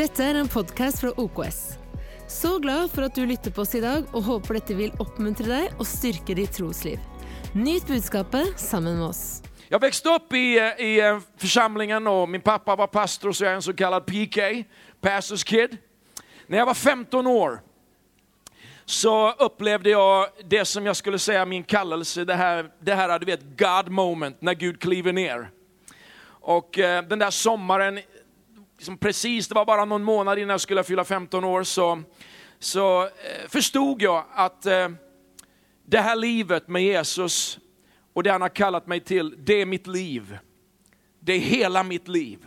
Dette er en podkast fra OKS. Så glad for at du lytter på oss i dag, og håper dette vil oppmuntre deg og styrke ditt trosliv. Nyt budskapet sammen med oss. Jag växte upp i, eh, i eh, församlingen och min pappa var pastor så jag är en så kallad PK, Pastors Kid. När jag var 15 år så upplevde jag det som jag skulle säga min kallelse, det här, det här du vet, God moment, när Gud kliver ner. Och eh, den där sommaren, liksom precis, det var bara någon månad innan jag skulle fylla 15 år, så, så eh, förstod jag att eh, det här livet med Jesus och det han har kallat mig till, det är mitt liv. Det är hela mitt liv.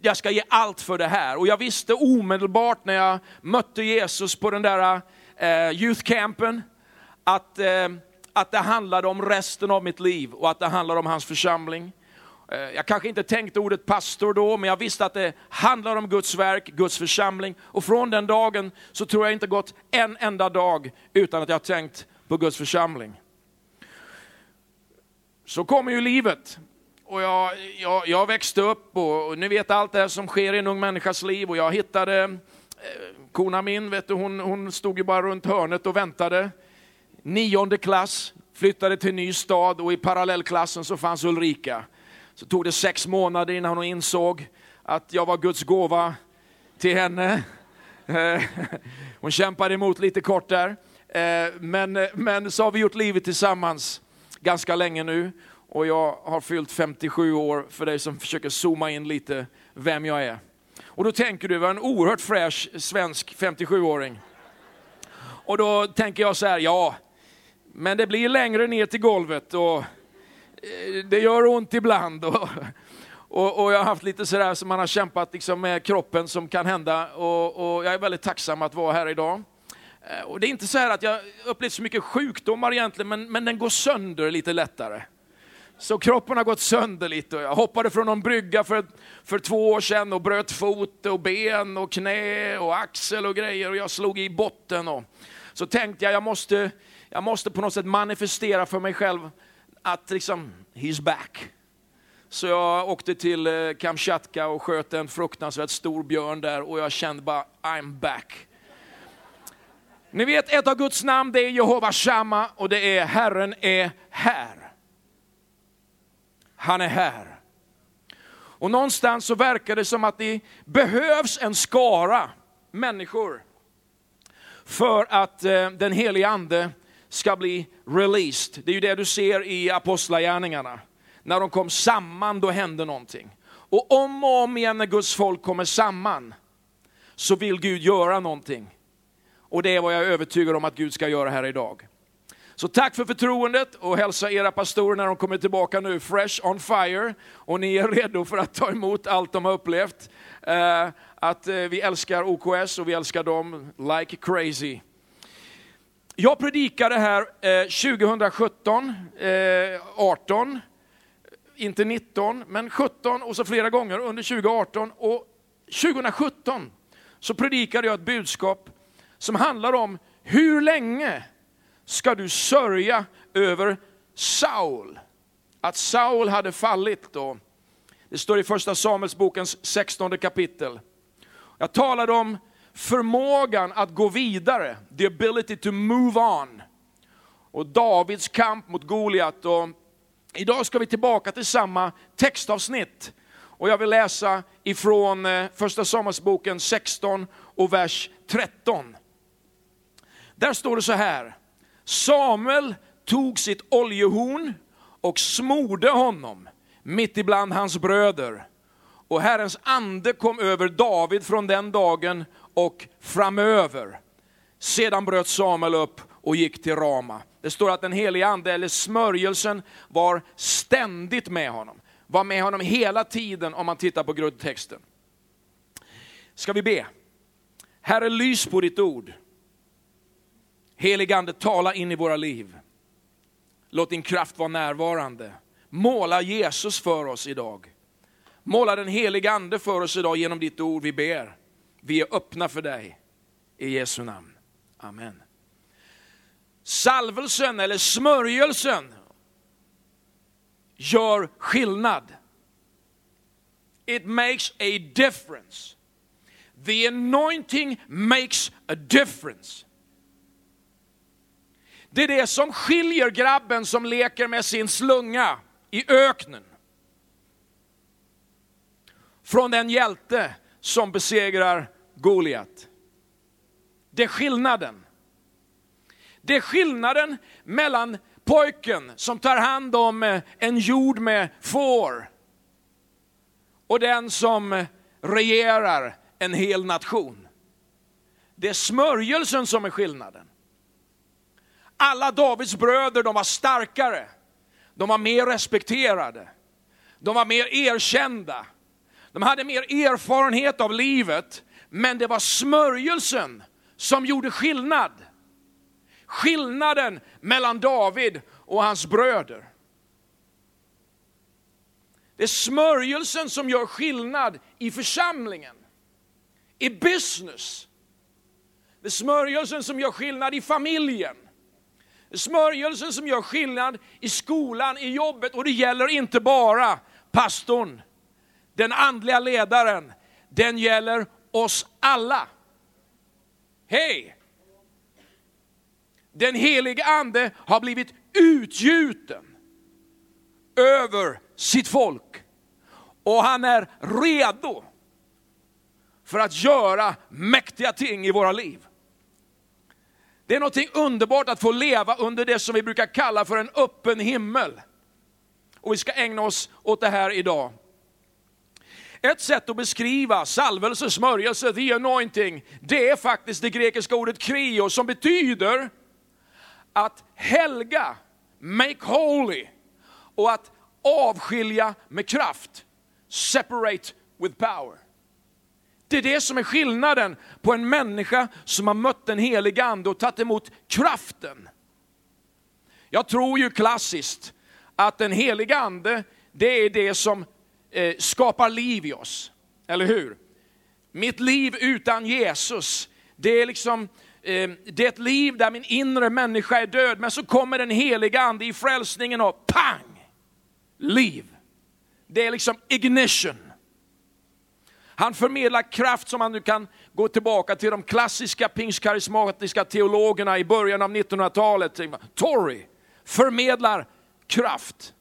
Jag ska ge allt för det här. Och jag visste omedelbart när jag mötte Jesus på den där eh, youth campen, att, eh, att det handlade om resten av mitt liv och att det handlade om hans församling. Eh, jag kanske inte tänkte ordet pastor då, men jag visste att det handlar om Guds verk, Guds församling. Och från den dagen så tror jag inte gått en enda dag utan att jag har tänkt på Guds församling. Så kommer ju livet. Och jag, jag, jag växte upp och, och ni vet allt det här som sker i en ung människas liv. Och jag hittade eh, kona min, vet du, hon, hon stod ju bara runt hörnet och väntade. Nionde klass, flyttade till ny stad och i parallellklassen så fanns Ulrika. Så tog det sex månader innan hon insåg att jag var Guds gåva till henne. Eh, hon kämpade emot lite kort där. Eh, men, eh, men så har vi gjort livet tillsammans ganska länge nu. Och jag har fyllt 57 år för dig som försöker zooma in lite vem jag är. Och då tänker du, var en oerhört fräsch svensk 57-åring. Och då tänker jag så här, ja, men det blir längre ner till golvet och Eh, det gör ont ibland. Och, och, och jag har haft lite sådär som man har kämpat liksom med kroppen som kan hända. Och, och jag är väldigt tacksam att vara här idag. Eh, och det är inte så här att jag upplevt så mycket sjukdomar egentligen, men, men den går sönder lite lättare. Så kroppen har gått sönder lite. och Jag hoppade från någon brygga för, för två år sedan och bröt fot och ben och knä och axel och grejer och jag slog i botten. Och, så tänkte jag, jag måste, jag måste på något sätt manifestera för mig själv att liksom, he's back. Så jag åkte till eh, Kamchatka och sköt en fruktansvärt stor björn där och jag kände bara, I'm back. Ni vet ett av Guds namn det är Jehova Shamma och det är Herren är här. Han är här. Och någonstans så verkar det som att det behövs en skara människor för att eh, den helige ande ska bli released. Det är ju det du ser i apostlagärningarna. När de kom samman då hände någonting. Och om och om igen när Guds folk kommer samman så vill Gud göra någonting. Och det är vad jag är övertygad om att Gud ska göra här idag. Så tack för förtroendet och hälsa era pastorer när de kommer tillbaka nu, fresh on fire. Och ni är redo för att ta emot allt de har upplevt. Eh, att eh, vi älskar OKS och vi älskar dem like crazy. Jag predikade här eh, 2017, eh, 18, inte 19, men 17 och så flera gånger under 2018. Och 2017 så predikade jag ett budskap som handlar om hur länge ska du sörja över Saul? Att Saul hade fallit då. Det står i första Samuelsbokens 16 kapitel. Jag talade om förmågan att gå vidare, the ability to move on. Och Davids kamp mot Goliat. Och idag ska vi tillbaka till samma textavsnitt. Och jag vill läsa ifrån eh, första Samuelsboken 16 och vers 13. Där står det så här. Samuel tog sitt oljehorn och smorde honom mitt ibland hans bröder. Och Herrens ande kom över David från den dagen och framöver. Sedan bröt Samuel upp och gick till Rama. Det står att den helige ande, eller smörjelsen, var ständigt med honom. Var med honom hela tiden om man tittar på grundtexten. Ska vi be? Herre, lys på ditt ord. Helige Ande, tala in i våra liv. Låt din kraft vara närvarande. Måla Jesus för oss idag. Måla den helige Ande för oss idag genom ditt ord vi ber. Vi är öppna för dig. I Jesu namn. Amen. Salvelsen eller smörjelsen gör skillnad. It makes a difference. The anointing makes a difference. Det är det som skiljer grabben som leker med sin slunga i öknen från den hjälte som besegrar Goliat. Det är skillnaden. Det är skillnaden mellan pojken som tar hand om eh, en jord med får och den som eh, regerar en hel nation. Det är smörjelsen som är skillnaden. Alla Davids bröder de var starkare, de var mer respekterade, de var mer erkända, de hade mer erfarenhet av livet, men det var smörjelsen som gjorde skillnad. Skillnaden mellan David och hans bröder. Det är smörjelsen som gör skillnad i församlingen, i business. Det är smörjelsen som gör skillnad i familjen. Det är smörjelsen som gör skillnad i skolan, i jobbet och det gäller inte bara pastorn, den andliga ledaren. Den gäller oss alla. Hej! Den helige ande har blivit utgjuten över sitt folk. Och han är redo för att göra mäktiga ting i våra liv. Det är något underbart att få leva under det som vi brukar kalla för en öppen himmel. Och vi ska ägna oss åt det här idag. Ett sätt att beskriva salvelse, smörjelse, the anointing, det är faktiskt det grekiska ordet krio som betyder att helga, make holy, och att avskilja med kraft, separate with power. Det är det som är skillnaden på en människa som har mött den helige ande och tagit emot kraften. Jag tror ju klassiskt att den helige ande, det är det som eh, skapar liv i oss. Eller hur? Mitt liv utan Jesus, det är liksom eh, det är ett liv där min inre människa är död, men så kommer den heliga ande i frälsningen och pang! Liv. Det är liksom ignition. Han förmedlar kraft som man nu kan gå tillbaka till de klassiska pingstkarismatiska teologerna i början av 1900-talet. Torrey förmedlar kraft.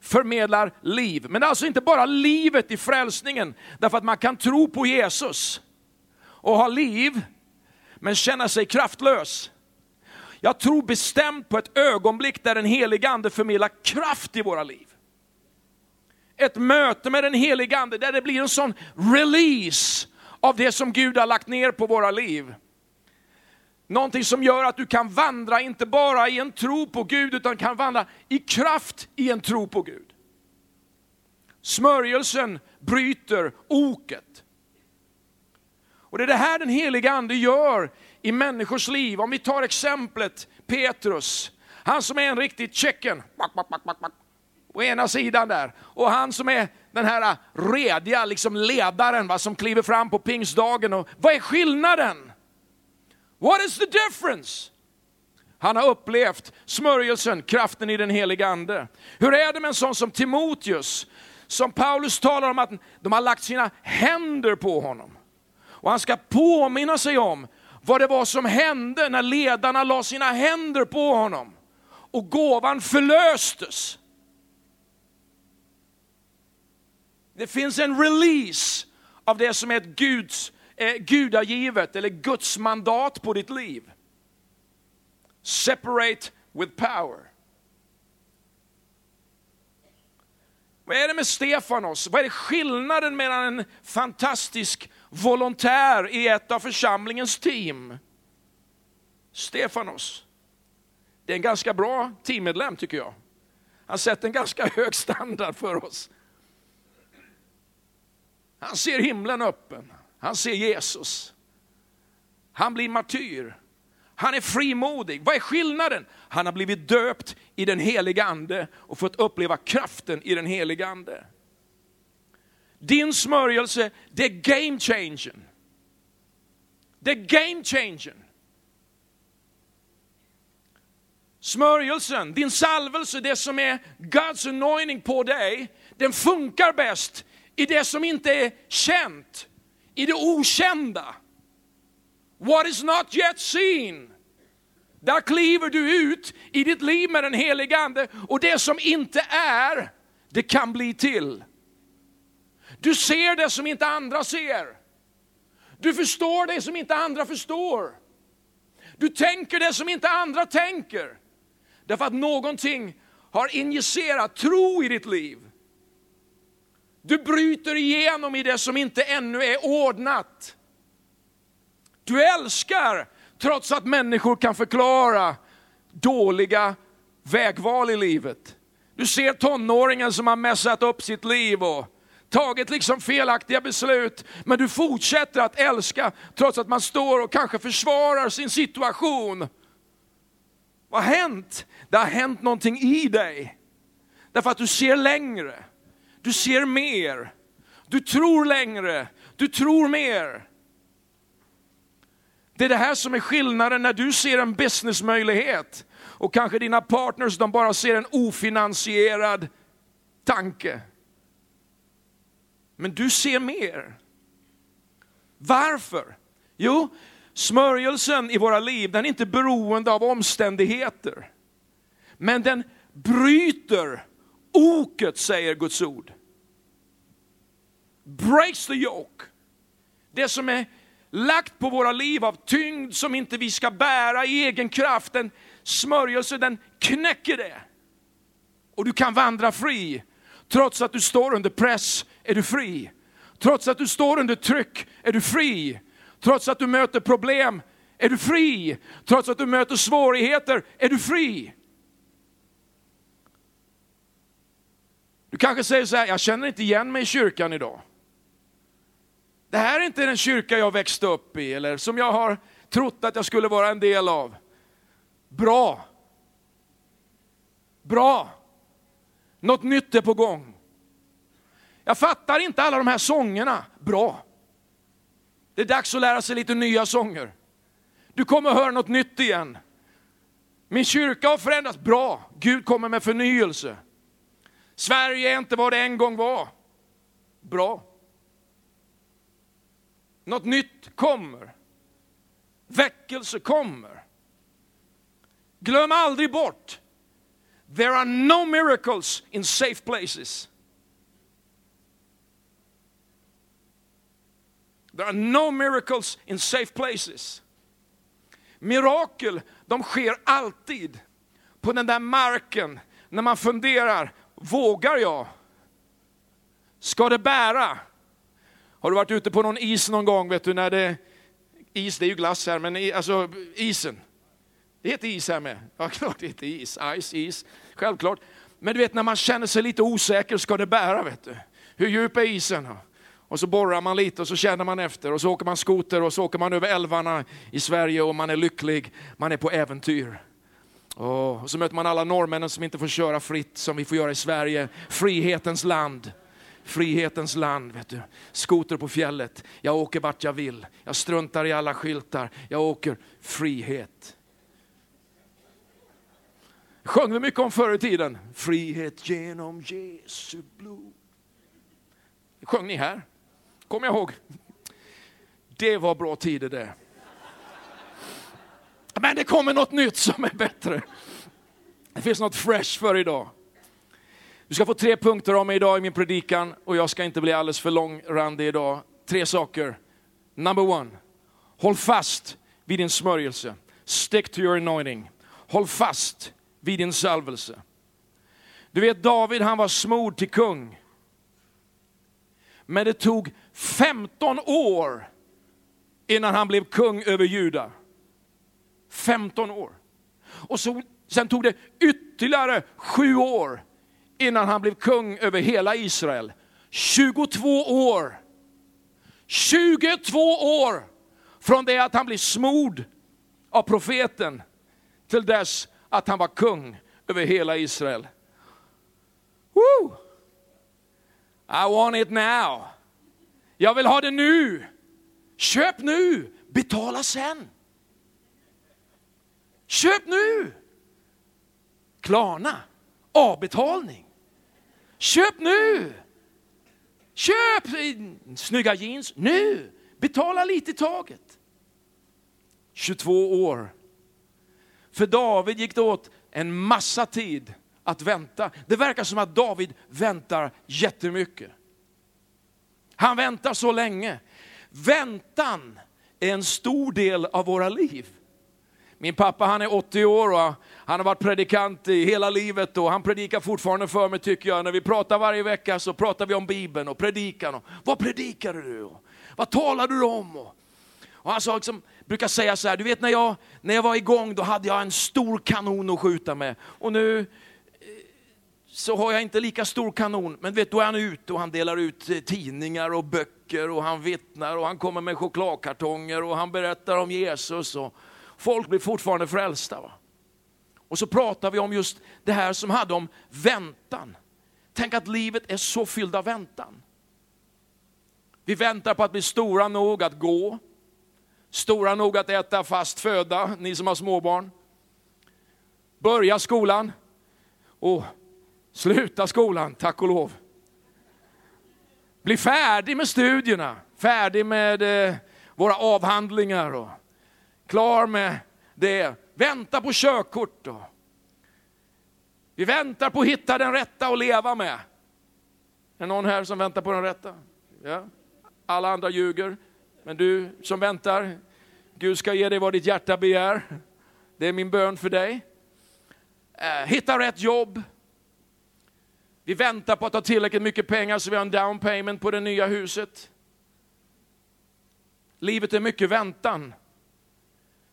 Förmedlar liv. Men det är alltså inte bara livet i frälsningen, därför att man kan tro på Jesus och ha liv, men känna sig kraftlös. Jag tror bestämt på ett ögonblick där den helige ande förmedlar kraft i våra liv ett möte med den helige Ande där det blir en sån release av det som Gud har lagt ner på våra liv. Någonting som gör att du kan vandra, inte bara i en tro på Gud, utan kan vandra i kraft i en tro på Gud. Smörjelsen bryter oket. Och det är det här den heliga Ande gör i människors liv. Om vi tar exemplet Petrus, han som är en riktig tjecken, på ena sidan där. Och han som är den här ah, rediga liksom ledaren va, som kliver fram på pingstdagen. Och, vad är skillnaden? What is the difference? Han har upplevt smörjelsen, kraften i den heliga ande. Hur är det med en sån som Timoteus? Som Paulus talar om att de har lagt sina händer på honom. Och han ska påminna sig om vad det var som hände när ledarna la sina händer på honom. Och gåvan förlöstes. Det finns en release av det som är ett Guds, eh, gudagivet eller Guds mandat på ditt liv. Separate with power. Vad är det med Stefanos? Vad är det skillnaden mellan en fantastisk volontär i ett av församlingens team? Stefanos. Det är en ganska bra teammedlem tycker jag. Han sätter en ganska hög standard för oss. Han ser himlen öppen. Han ser Jesus. Han blir martyr. Han är frimodig. Vad är skillnaden? Han har blivit döpt i den heliga ande och fått uppleva kraften i den heliga ande. Din smörjelse, det är game changing. Det är game changing. Smörjelsen, din salvelse, det som är Guds anointing på dig, den funkar bäst i det som inte är känt, i det okända. What is not yet seen. Där kliver du ut i ditt liv med den Helige Ande och det som inte är, det kan bli till. Du ser det som inte andra ser. Du förstår det som inte andra förstår. Du tänker det som inte andra tänker. Därför att någonting har injicerat tro i ditt liv. Du bryter igenom i det som inte ännu är ordnat. Du älskar trots att människor kan förklara dåliga vägval i livet. Du ser tonåringen som har messat upp sitt liv och tagit liksom felaktiga beslut, men du fortsätter att älska trots att man står och kanske försvarar sin situation. Vad har hänt? Det har hänt någonting i dig. Därför att du ser längre, du ser mer, du tror längre, du tror mer. Det är det här som är skillnaden när du ser en businessmöjlighet och kanske dina partners de bara ser en ofinansierad tanke. Men du ser mer. Varför? Jo, smörjelsen i våra liv den är inte beroende av omständigheter. Men den bryter oket, säger Guds ord. Breaks the yoke. Det som är lagt på våra liv av tyngd som inte vi ska bära i egen kraft. den smörjelse, den knäcker det. Och du kan vandra fri. Trots att du står under press är du fri. Trots att du står under tryck är du fri. Trots att du möter problem är du fri. Trots att du möter svårigheter är du fri. Du kanske säger så här, jag känner inte igen mig i kyrkan idag. Det här är inte den kyrka jag växte upp i eller som jag har trott att jag skulle vara en del av. Bra. Bra. Något nytt är på gång. Jag fattar inte alla de här sångerna. Bra. Det är dags att lära sig lite nya sånger. Du kommer höra något nytt igen. Min kyrka har förändrats. Bra. Gud kommer med förnyelse. Sverige är inte vad det en gång var. Bra. Något nytt kommer. Väckelse kommer. Glöm aldrig bort, there are no miracles in safe places. There are no miracles in safe places. Mirakel, de sker alltid på den där marken när man funderar, vågar jag? Ska det bära? Har du varit ute på någon is någon gång, vet du, när det, is det är ju glass här, men alltså isen. Det heter is här med. Ja, klart det heter is. Ice, is. Självklart. Men du vet när man känner sig lite osäker, ska det bära, vet du? Hur djup är isen? Och så borrar man lite och så känner man efter och så åker man skoter och så åker man över älvarna i Sverige och man är lycklig, man är på äventyr. Och så möter man alla norrmännen som inte får köra fritt som vi får göra i Sverige. Frihetens land. Frihetens land, vet du. Skoter på fjället. Jag åker vart jag vill. Jag struntar i alla skyltar. Jag åker frihet. Sjöng vi mycket om förr i tiden. Frihet genom Jesu blod. Sjöng ni här? Kommer jag ihåg. Det var bra tider det. Men det kommer något nytt som är bättre. Det finns något fresh för idag. Du ska få tre punkter av mig idag i min predikan och jag ska inte bli alldeles för långrandig idag. Tre saker. Number one, håll fast vid din smörjelse. Stick to your anointing. Håll fast vid din salvelse. Du vet David han var smord till kung. Men det tog 15 år innan han blev kung över Juda. 15 år. Och så, sen tog det ytterligare sju år innan han blev kung över hela Israel. 22 år. 22 år från det att han blev smord av profeten till dess att han var kung över hela Israel. Woo! I want it now. Jag vill ha det nu. Köp nu, betala sen. Köp nu. Klarna, avbetalning. Köp nu! Köp eh, snygga jeans nu! Betala lite i taget. 22 år. För David gick det åt en massa tid att vänta. Det verkar som att David väntar jättemycket. Han väntar så länge. Väntan är en stor del av våra liv. Min pappa han är 80 år och han har varit predikant i hela livet och han predikar fortfarande för mig tycker jag. När vi pratar varje vecka så pratar vi om Bibeln och predikan. Och, vad predikade du? Och, vad talade du om? Och, och han sa liksom, brukar säga så här, du vet när jag, när jag var igång då hade jag en stor kanon att skjuta med. Och nu eh, så har jag inte lika stor kanon, men vet, då är han ute och han delar ut eh, tidningar och böcker och han vittnar och han kommer med chokladkartonger och han berättar om Jesus. Och folk blir fortfarande frälsta. Va? Och så pratar vi om just det här som hade om väntan. Tänk att livet är så fyllt av väntan. Vi väntar på att bli stora nog att gå, stora nog att äta fast föda, ni som har småbarn. Börja skolan och sluta skolan, tack och lov. Bli färdig med studierna, färdig med eh, våra avhandlingar och klar med det. Vänta på körkort. då. vi väntar på att hitta den rätta att leva med. Är det någon här som väntar på den rätta? Ja. Alla andra ljuger. Men du som väntar, Gud ska ge dig vad ditt hjärta begär. Det är min bön för dig. Eh, hitta rätt jobb. Vi väntar på att ha tillräckligt mycket pengar så vi har en down payment på det nya huset. Livet är mycket väntan.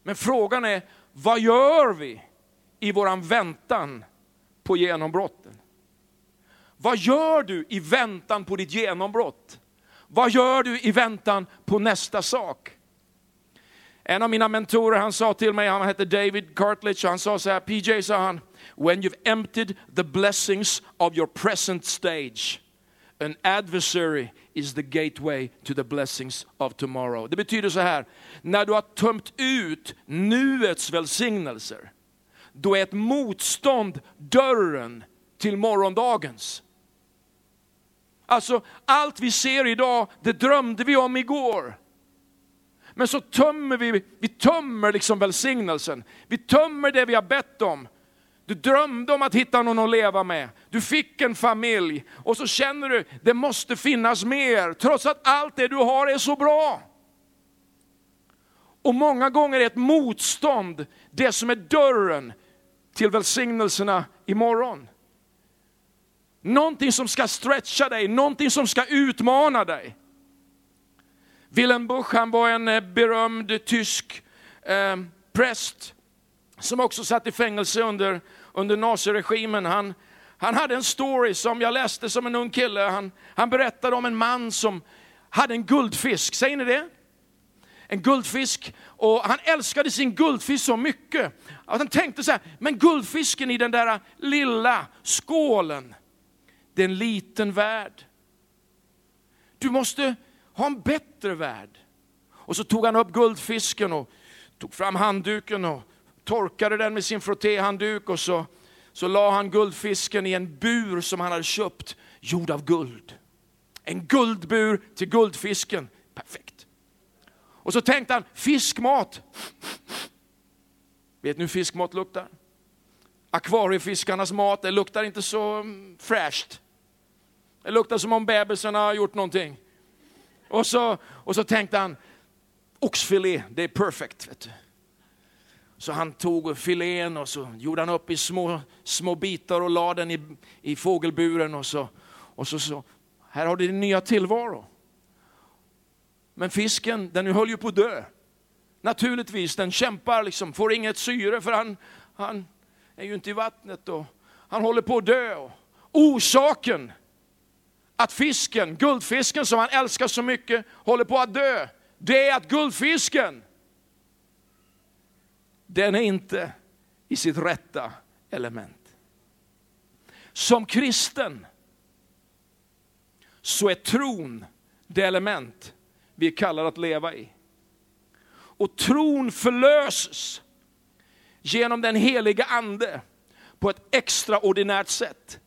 Men frågan är, vad gör vi i våran väntan på genombrotten? Vad gör du i väntan på ditt genombrott? Vad gör du i väntan på nästa sak? En av mina mentorer han sa till mig, han hette David Cartledge, han sa så här, PJ sa han, when you've emptied the blessings of your present stage, an adversary is the gateway to the blessings of tomorrow. Det betyder så här, när du har tömt ut nuets välsignelser, då är ett motstånd dörren till morgondagens. Alltså allt vi ser idag, det drömde vi om igår. Men så tömmer vi, vi tömmer liksom välsignelsen. Vi tömmer det vi har bett om. Du drömde om att hitta någon att leva med. Du fick en familj och så känner du, det måste finnas mer, trots att allt det du har är så bra. Och många gånger är ett motstånd det som är dörren till välsignelserna imorgon. Någonting som ska stretcha dig, någonting som ska utmana dig. Wilhelm Busch, han var en eh, berömd tysk eh, präst som också satt i fängelse under, under naziregimen. Han, han hade en story som jag läste som en ung kille. Han, han berättade om en man som hade en guldfisk, säger ni det? En guldfisk, och han älskade sin guldfisk så mycket att han tänkte så här, men guldfisken i den där lilla skålen, det är en liten värld. Du måste ha en bättre värld. Och så tog han upp guldfisken och tog fram handduken och torkade den med sin frottéhandduk och så, så la han guldfisken i en bur som han hade köpt, gjord av guld. En guldbur till guldfisken. Perfekt. Och så tänkte han, fiskmat. Vet ni hur fiskmat luktar? Akvariefiskarnas mat, det luktar inte så mm, fräscht. Det luktar som om bebisen har gjort någonting. Och så, och så tänkte han, oxfilé, det är perfekt. Vet du. Så han tog filén och så gjorde han upp i små, små bitar och la den i, i fågelburen. Och så, och så, så, här har du din nya tillvaro. Men fisken, den höll ju på att dö. Naturligtvis, den kämpar, liksom, får inget syre för han, han är ju inte i vattnet. Och han håller på att dö. Och orsaken att fisken, guldfisken som han älskar så mycket, håller på att dö. Det är att guldfisken, den är inte i sitt rätta element. Som kristen så är tron det element vi kallar att leva i. Och tron förlöses genom den heliga ande på ett extraordinärt sätt.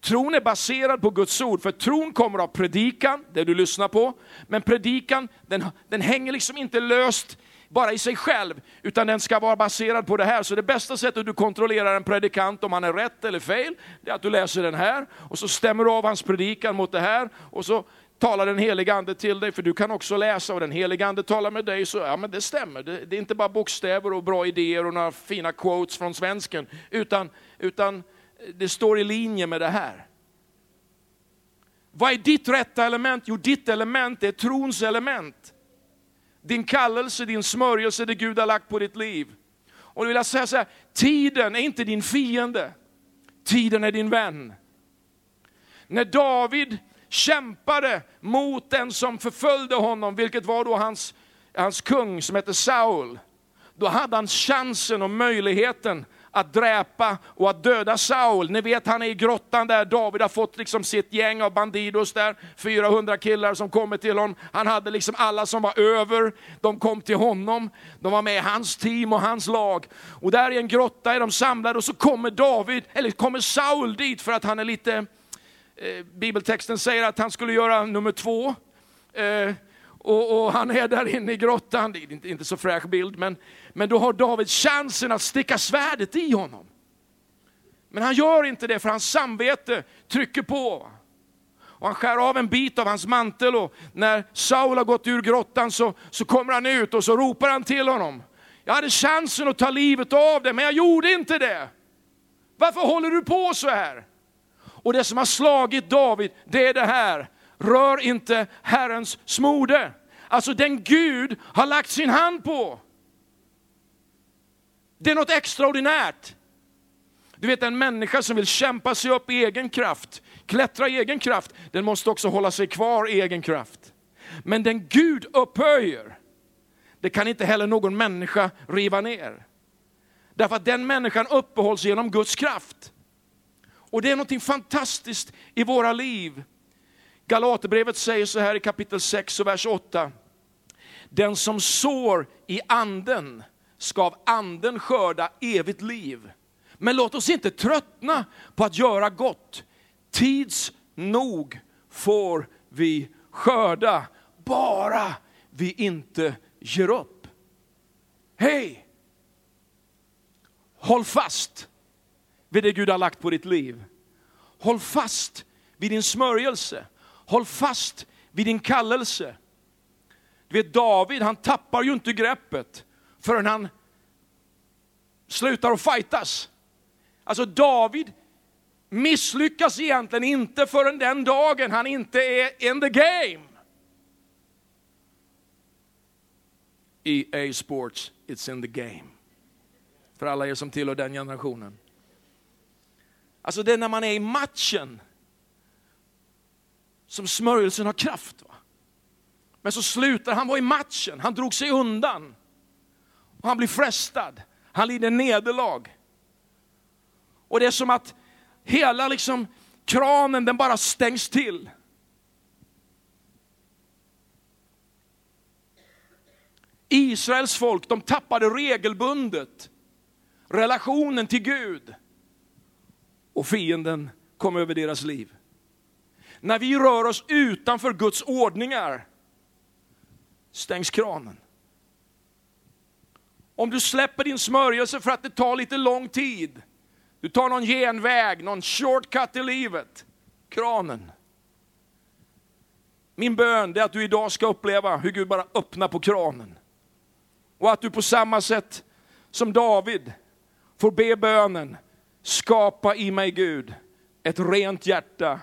Tron är baserad på Guds ord, för tron kommer av predikan, det du lyssnar på. Men predikan, den, den hänger liksom inte löst bara i sig själv, utan den ska vara baserad på det här. Så det bästa sättet du kontrollerar en predikant om han är rätt eller fel, det är att du läser den här, och så stämmer du av hans predikan mot det här, och så talar den helige ande till dig, för du kan också läsa och den helige ande talar med dig, så ja men det stämmer. Det, det, är inte bara bokstäver och bra idéer och några fina quotes från svensken, utan, utan det står i linje med det här. Vad är ditt rätta element? Jo, ditt element är trons element. Din kallelse, din smörjelse, det Gud har lagt på ditt liv. Och då vill jag säga så här, tiden är inte din fiende, tiden är din vän. När David kämpade mot den som förföljde honom, vilket var då hans, hans kung som hette Saul, då hade han chansen och möjligheten att dräpa och att döda Saul. Ni vet han är i grottan där, David har fått liksom sitt gäng av bandidos där, 400 killar som kommer till honom. Han hade liksom alla som var över, de kom till honom. De var med i hans team och hans lag. Och där i en grotta är de samlade och så kommer David, eller kommer Saul dit för att han är lite, eh, bibeltexten säger att han skulle göra nummer två. Eh, och, och, han är där inne i grottan, det är inte, inte så fräsch bild, men, men då har David chansen att sticka svärdet i honom. Men han gör inte det för hans samvete trycker på. Och han skär av en bit av hans mantel och när Saul har gått ur grottan så, så kommer han ut och så ropar han till honom. Jag hade chansen att ta livet av dig men jag gjorde inte det. Varför håller du på så här? Och det som har slagit David, det är det här rör inte Herrens smorde. Alltså den Gud har lagt sin hand på. Det är något extraordinärt. Du vet en människa som vill kämpa sig upp i egen kraft, klättra i egen kraft, den måste också hålla sig kvar i egen kraft. Men den Gud upphöjer, det kan inte heller någon människa riva ner. Därför att den människan uppehålls genom Guds kraft. Och det är något fantastiskt i våra liv Galaterbrevet säger så här i kapitel 6 och vers 8. Den som sår i anden ska av anden skörda evigt liv. Men låt oss inte tröttna på att göra gott. Tids nog får vi skörda, bara vi inte ger upp. Hej! Håll fast vid det Gud har lagt på ditt liv. Håll fast vid din smörjelse. Håll fast vid din kallelse. Du vet David, han tappar ju inte greppet förrän han slutar att fightas. Alltså David misslyckas egentligen inte förrän den dagen han inte är in the game. EA Sports, it's in the game. För alla er som tillhör den generationen. Alltså det är när man är i matchen som smörjelsen har kraft. Va? Men så slutar han var i matchen, han drog sig undan. Och han blir frestad, han lider nederlag. Och det är som att hela liksom kranen den bara stängs till. Israels folk, de tappade regelbundet relationen till Gud. Och fienden kom över deras liv. När vi rör oss utanför Guds ordningar stängs kranen. Om du släpper din smörjelse för att det tar lite lång tid, du tar någon genväg, någon shortcut i livet, kranen. Min bön är att du idag ska uppleva hur Gud bara öppnar på kranen. Och att du på samma sätt som David får be bönen, skapa i mig Gud ett rent hjärta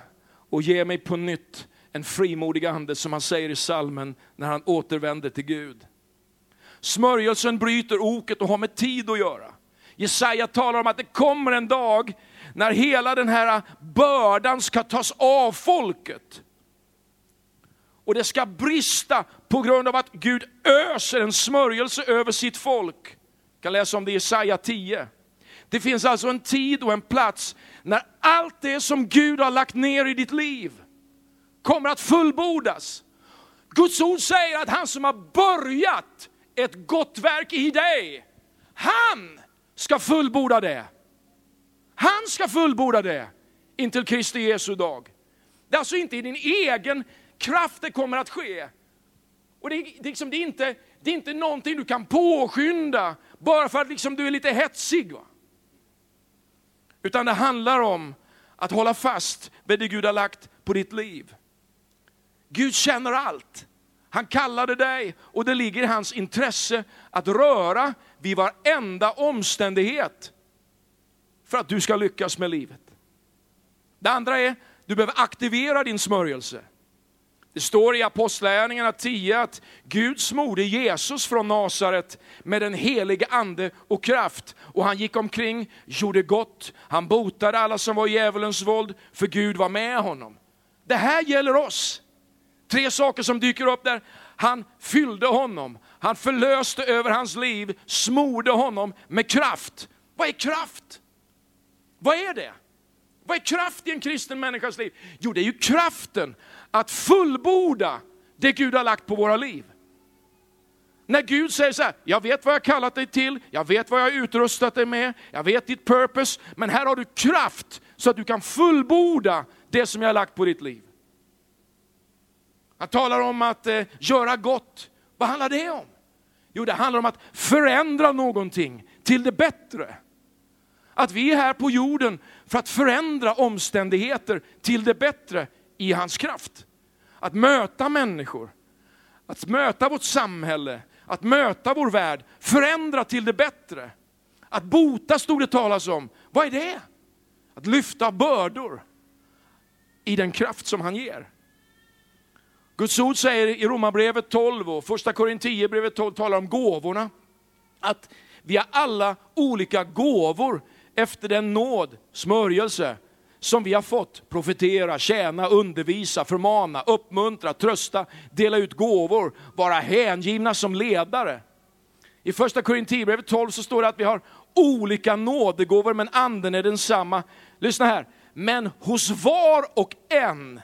och ge mig på nytt en frimodig ande, som han säger i salmen när han återvänder till Gud. Smörjelsen bryter oket och har med tid att göra. Jesaja talar om att det kommer en dag när hela den här bördan ska tas av folket. Och det ska brista på grund av att Gud öser en smörjelse över sitt folk. Jag kan läsa om det i Jesaja 10. Det finns alltså en tid och en plats när allt det som Gud har lagt ner i ditt liv kommer att fullbordas. Guds ord säger att han som har börjat ett gott verk i dig, han ska fullborda det. Han ska fullborda det intill Kristi Jesu dag. Det är alltså inte i din egen kraft det kommer att ske. Och det, är, liksom, det, är inte, det är inte någonting du kan påskynda bara för att liksom du är lite hetsig. Va? Utan det handlar om att hålla fast vid det Gud har lagt på ditt liv. Gud känner allt. Han kallade dig och det ligger i hans intresse att röra vid varenda omständighet för att du ska lyckas med livet. Det andra är, du behöver aktivera din smörjelse. Det står i Apostlagärningarna 10 att Gud smorde Jesus från Nasaret med den helige ande och kraft. Och han gick omkring, gjorde gott, han botade alla som var i djävulens våld, för Gud var med honom. Det här gäller oss. Tre saker som dyker upp där. Han fyllde honom, han förlöste över hans liv, smorde honom med kraft. Vad är kraft? Vad är det? Vad är kraft i en kristen människas liv? Jo, det är ju kraften att fullborda det Gud har lagt på våra liv. När Gud säger så här, jag vet vad jag kallat dig till, jag vet vad jag har utrustat dig med, jag vet ditt purpose, men här har du kraft så att du kan fullborda det som jag har lagt på ditt liv. Han talar om att eh, göra gott. Vad handlar det om? Jo, det handlar om att förändra någonting till det bättre. Att vi är här på jorden för att förändra omständigheter till det bättre i hans kraft. Att möta människor, att möta vårt samhälle, att möta vår värld, förändra till det bättre. Att bota stod det talas om. Vad är det? Att lyfta bördor i den kraft som han ger. Guds ord säger i Romarbrevet 12 och första Korinthierbrevet 12 talar om gåvorna. Att vi har alla olika gåvor efter den nåd, smörjelse, som vi har fått. Profetera, tjäna, undervisa, förmana, uppmuntra, trösta, dela ut gåvor, vara hängivna som ledare. I första Korinthierbrevet 12 så står det att vi har olika nådegåvor men anden är densamma. Lyssna här. Men hos var och en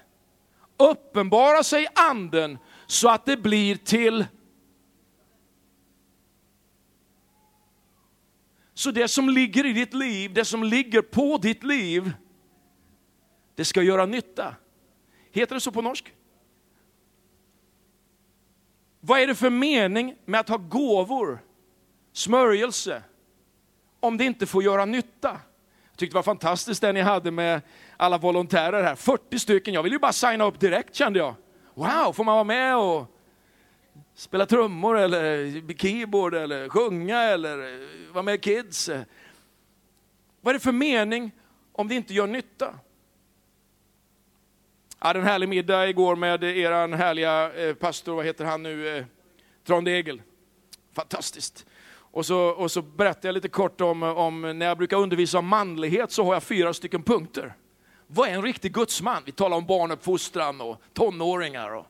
uppenbarar sig anden så att det blir till Så det som ligger i ditt liv, det som ligger på ditt liv, det ska göra nytta. Heter det så på norsk? Vad är det för mening med att ha gåvor, smörjelse, om det inte får göra nytta? Jag tyckte det var fantastiskt det ni hade med alla volontärer här, 40 stycken. Jag ville ju bara signa upp direkt kände jag. Wow, får man vara med och spela trummor eller keyboard eller sjunga eller eh, vara med kids? Vad är det för mening om det inte gör nytta? Jag hade en härlig middag igår med eran härliga eh, pastor, vad heter han nu, eh, Trondegel. Fantastiskt. Och så, och så berättade jag lite kort om, om, när jag brukar undervisa om manlighet så har jag fyra stycken punkter. Vad är en riktig gudsman? Vi talar om barnuppfostran och tonåringar. Och,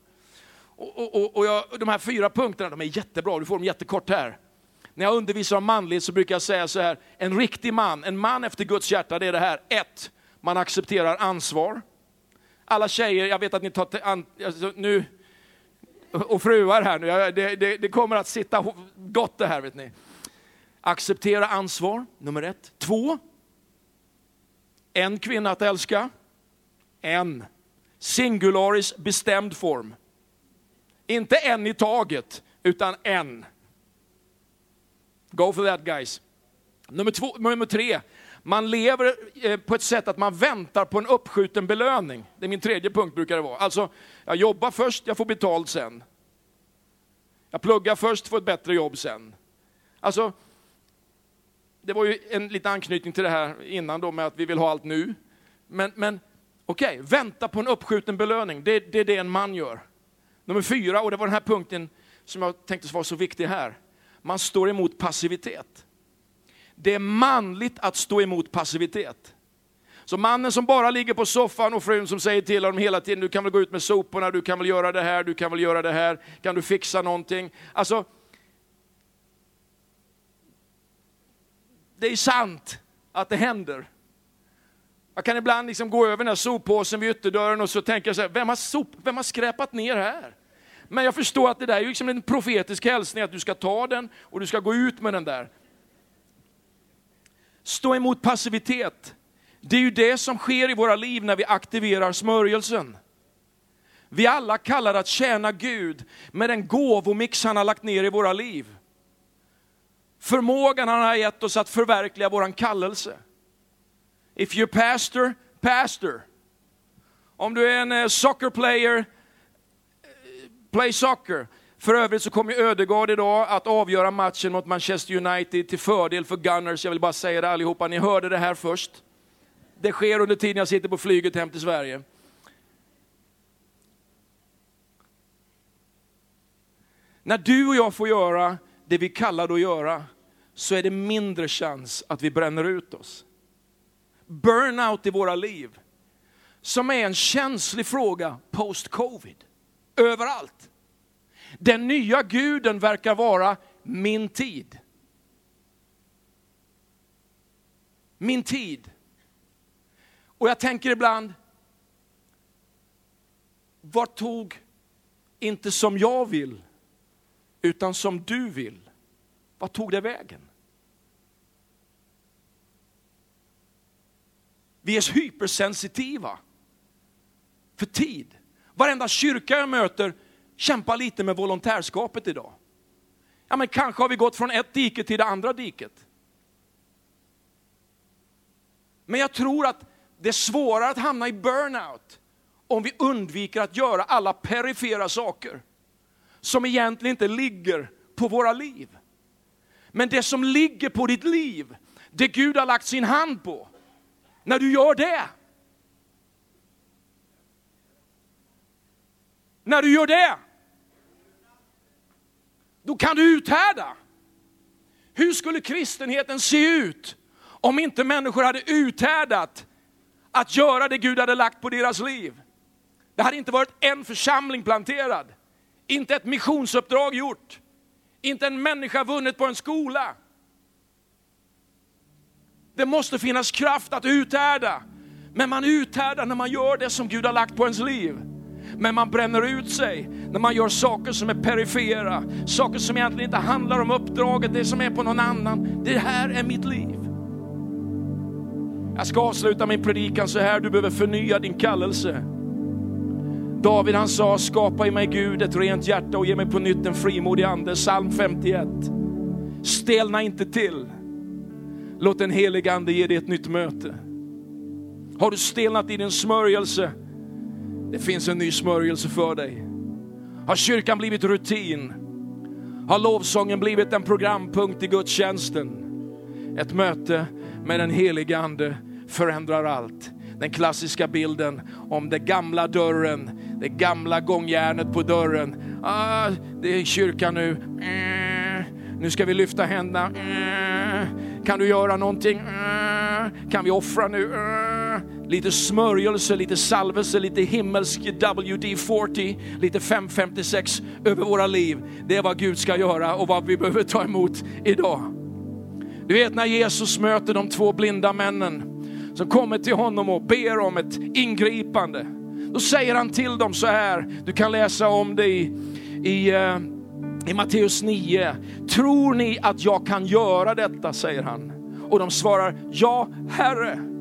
och, och, och jag, de här fyra punkterna de är jättebra, du får dem jättekort här. När jag undervisar om manlighet så brukar jag säga så här, en riktig man, en man efter Guds hjärta, det är det här. Ett, man accepterar ansvar. Alla tjejer, jag vet att ni tar an, alltså, nu, och fruar här nu, det, det, det, kommer att sitta gott det här vet ni. Acceptera ansvar, nummer ett. Två, en kvinna att älska. En. Singularis bestämd form. Inte en i taget, utan en. Go for that guys. Nummer, två, nummer tre, man lever eh, på ett sätt att man väntar på en uppskjuten belöning. Det är min tredje punkt brukar det vara. Alltså, jag jobbar först, jag får betalt sen. Jag pluggar först, får ett bättre jobb sen. Alltså, det var ju en liten anknytning till det här innan då med att vi vill ha allt nu. Men, men okej, okay, vänta på en uppskjuten belöning, det, det är det en man gör. Nummer fyra, och det var den här punkten som jag tänkte var så viktig här. Man står emot passivitet. Det är manligt att stå emot passivitet. Så mannen som bara ligger på soffan och frun som säger till honom hela tiden, du kan väl gå ut med soporna, du kan väl göra det här, du kan väl göra det här, kan du fixa någonting? Alltså, det är sant att det händer. Jag kan ibland liksom gå över den här soppåsen vid ytterdörren och så tänker jag så här, vem har, sop, vem har skräpat ner här? Men jag förstår att det där är liksom en profetisk hälsning, att du ska ta den och du ska gå ut med den där. Stå emot passivitet. Det är ju det som sker i våra liv när vi aktiverar smörjelsen. Vi alla kallar att tjäna Gud med den gåvomix han har lagt ner i våra liv. Förmågan han har gett oss att förverkliga våran kallelse. If you're pastor, pastor. Om du är en eh, soccer player, eh, play soccer. För övrigt så kommer Ödegård idag att avgöra matchen mot Manchester United till fördel för Gunners. Jag vill bara säga det allihopa, ni hörde det här först. Det sker under tiden jag sitter på flyget hem till Sverige. När du och jag får göra det vi kallar att göra, så är det mindre chans att vi bränner ut oss. Burnout i våra liv, som är en känslig fråga post-covid, överallt. Den nya guden verkar vara min tid. Min tid. Och jag tänker ibland, vad tog, inte som jag vill, utan som du vill, vad tog det vägen? Vi är hypersensitiva för tid. Varenda kyrka jag möter Kämpa lite med volontärskapet idag. Ja, men kanske har vi gått från ett dike till det andra diket. Men jag tror att det är svårare att hamna i burnout om vi undviker att göra alla perifera saker som egentligen inte ligger på våra liv. Men det som ligger på ditt liv, det Gud har lagt sin hand på, när du gör det, när du gör det, då kan du uthärda. Hur skulle kristenheten se ut om inte människor hade uthärdat att göra det Gud hade lagt på deras liv? Det hade inte varit en församling planterad, inte ett missionsuppdrag gjort, inte en människa vunnit på en skola. Det måste finnas kraft att uthärda, men man uthärdar när man gör det som Gud har lagt på ens liv. Men man bränner ut sig när man gör saker som är perifera, saker som egentligen inte handlar om uppdraget, det som är på någon annan. Det här är mitt liv. Jag ska avsluta min predikan så här, du behöver förnya din kallelse. David han sa, skapa i mig Gud ett rent hjärta och ge mig på nytt en frimodig ande. Psalm 51. Stelna inte till. Låt den heliga ande ge dig ett nytt möte. Har du stelnat i din smörjelse? Det finns en ny smörjelse för dig. Har kyrkan blivit rutin? Har lovsången blivit en programpunkt i gudstjänsten? Ett möte med den heliga ande förändrar allt. Den klassiska bilden om den gamla dörren, det gamla gångjärnet på dörren. Ah, det är kyrkan nu. Eh, nu ska vi lyfta händerna. Eh, kan du göra någonting? Eh, kan vi offra nu? Eh. Lite smörjelse, lite salvelse, lite himmelsk WD-40, lite 556 över våra liv. Det är vad Gud ska göra och vad vi behöver ta emot idag. Du vet när Jesus möter de två blinda männen som kommer till honom och ber om ett ingripande. Då säger han till dem så här, du kan läsa om det i, i, eh, i Matteus 9. Tror ni att jag kan göra detta, säger han. Och de svarar, ja Herre.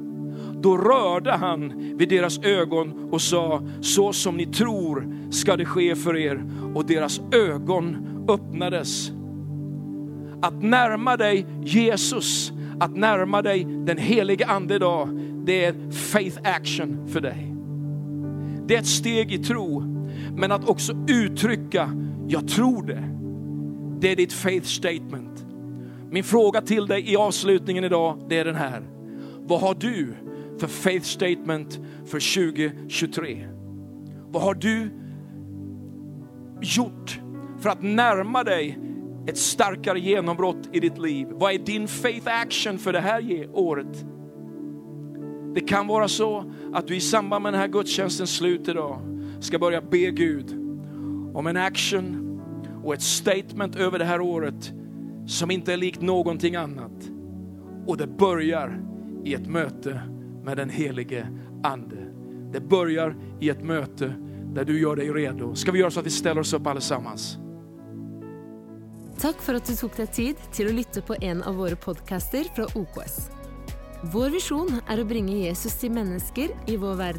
Då rörde han vid deras ögon och sa, så som ni tror ska det ske för er. Och deras ögon öppnades. Att närma dig Jesus, att närma dig den helige ande idag, det är faith action för dig. Det är ett steg i tro, men att också uttrycka, jag tror det. Det är ditt faith statement. Min fråga till dig i avslutningen idag, det är den här. Vad har du för faith statement för 2023? Vad har du gjort för att närma dig ett starkare genombrott i ditt liv? Vad är din faith action för det här året? Det kan vara så att du i samband med den här gudstjänstens slut idag ska börja be Gud om en action och ett statement över det här året som inte är likt någonting annat. Och det börjar i ett möte med den helige Ande. Det börjar i ett möte där du gör dig redo. Ska vi göra så att vi ställer oss upp allesammans? Tack för att du tog dig tid till att lyssna på en av våra podcaster från OKS. Vår vision är att bringa Jesus till människor i vår värld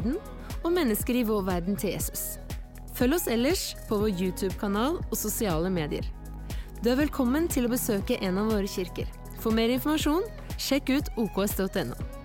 och människor i vår värld till Jesus. Följ oss ellers på vår YouTube-kanal och sociala medier. Du är välkommen till att besöka en av våra kyrkor. För mer information, check ut oks.no.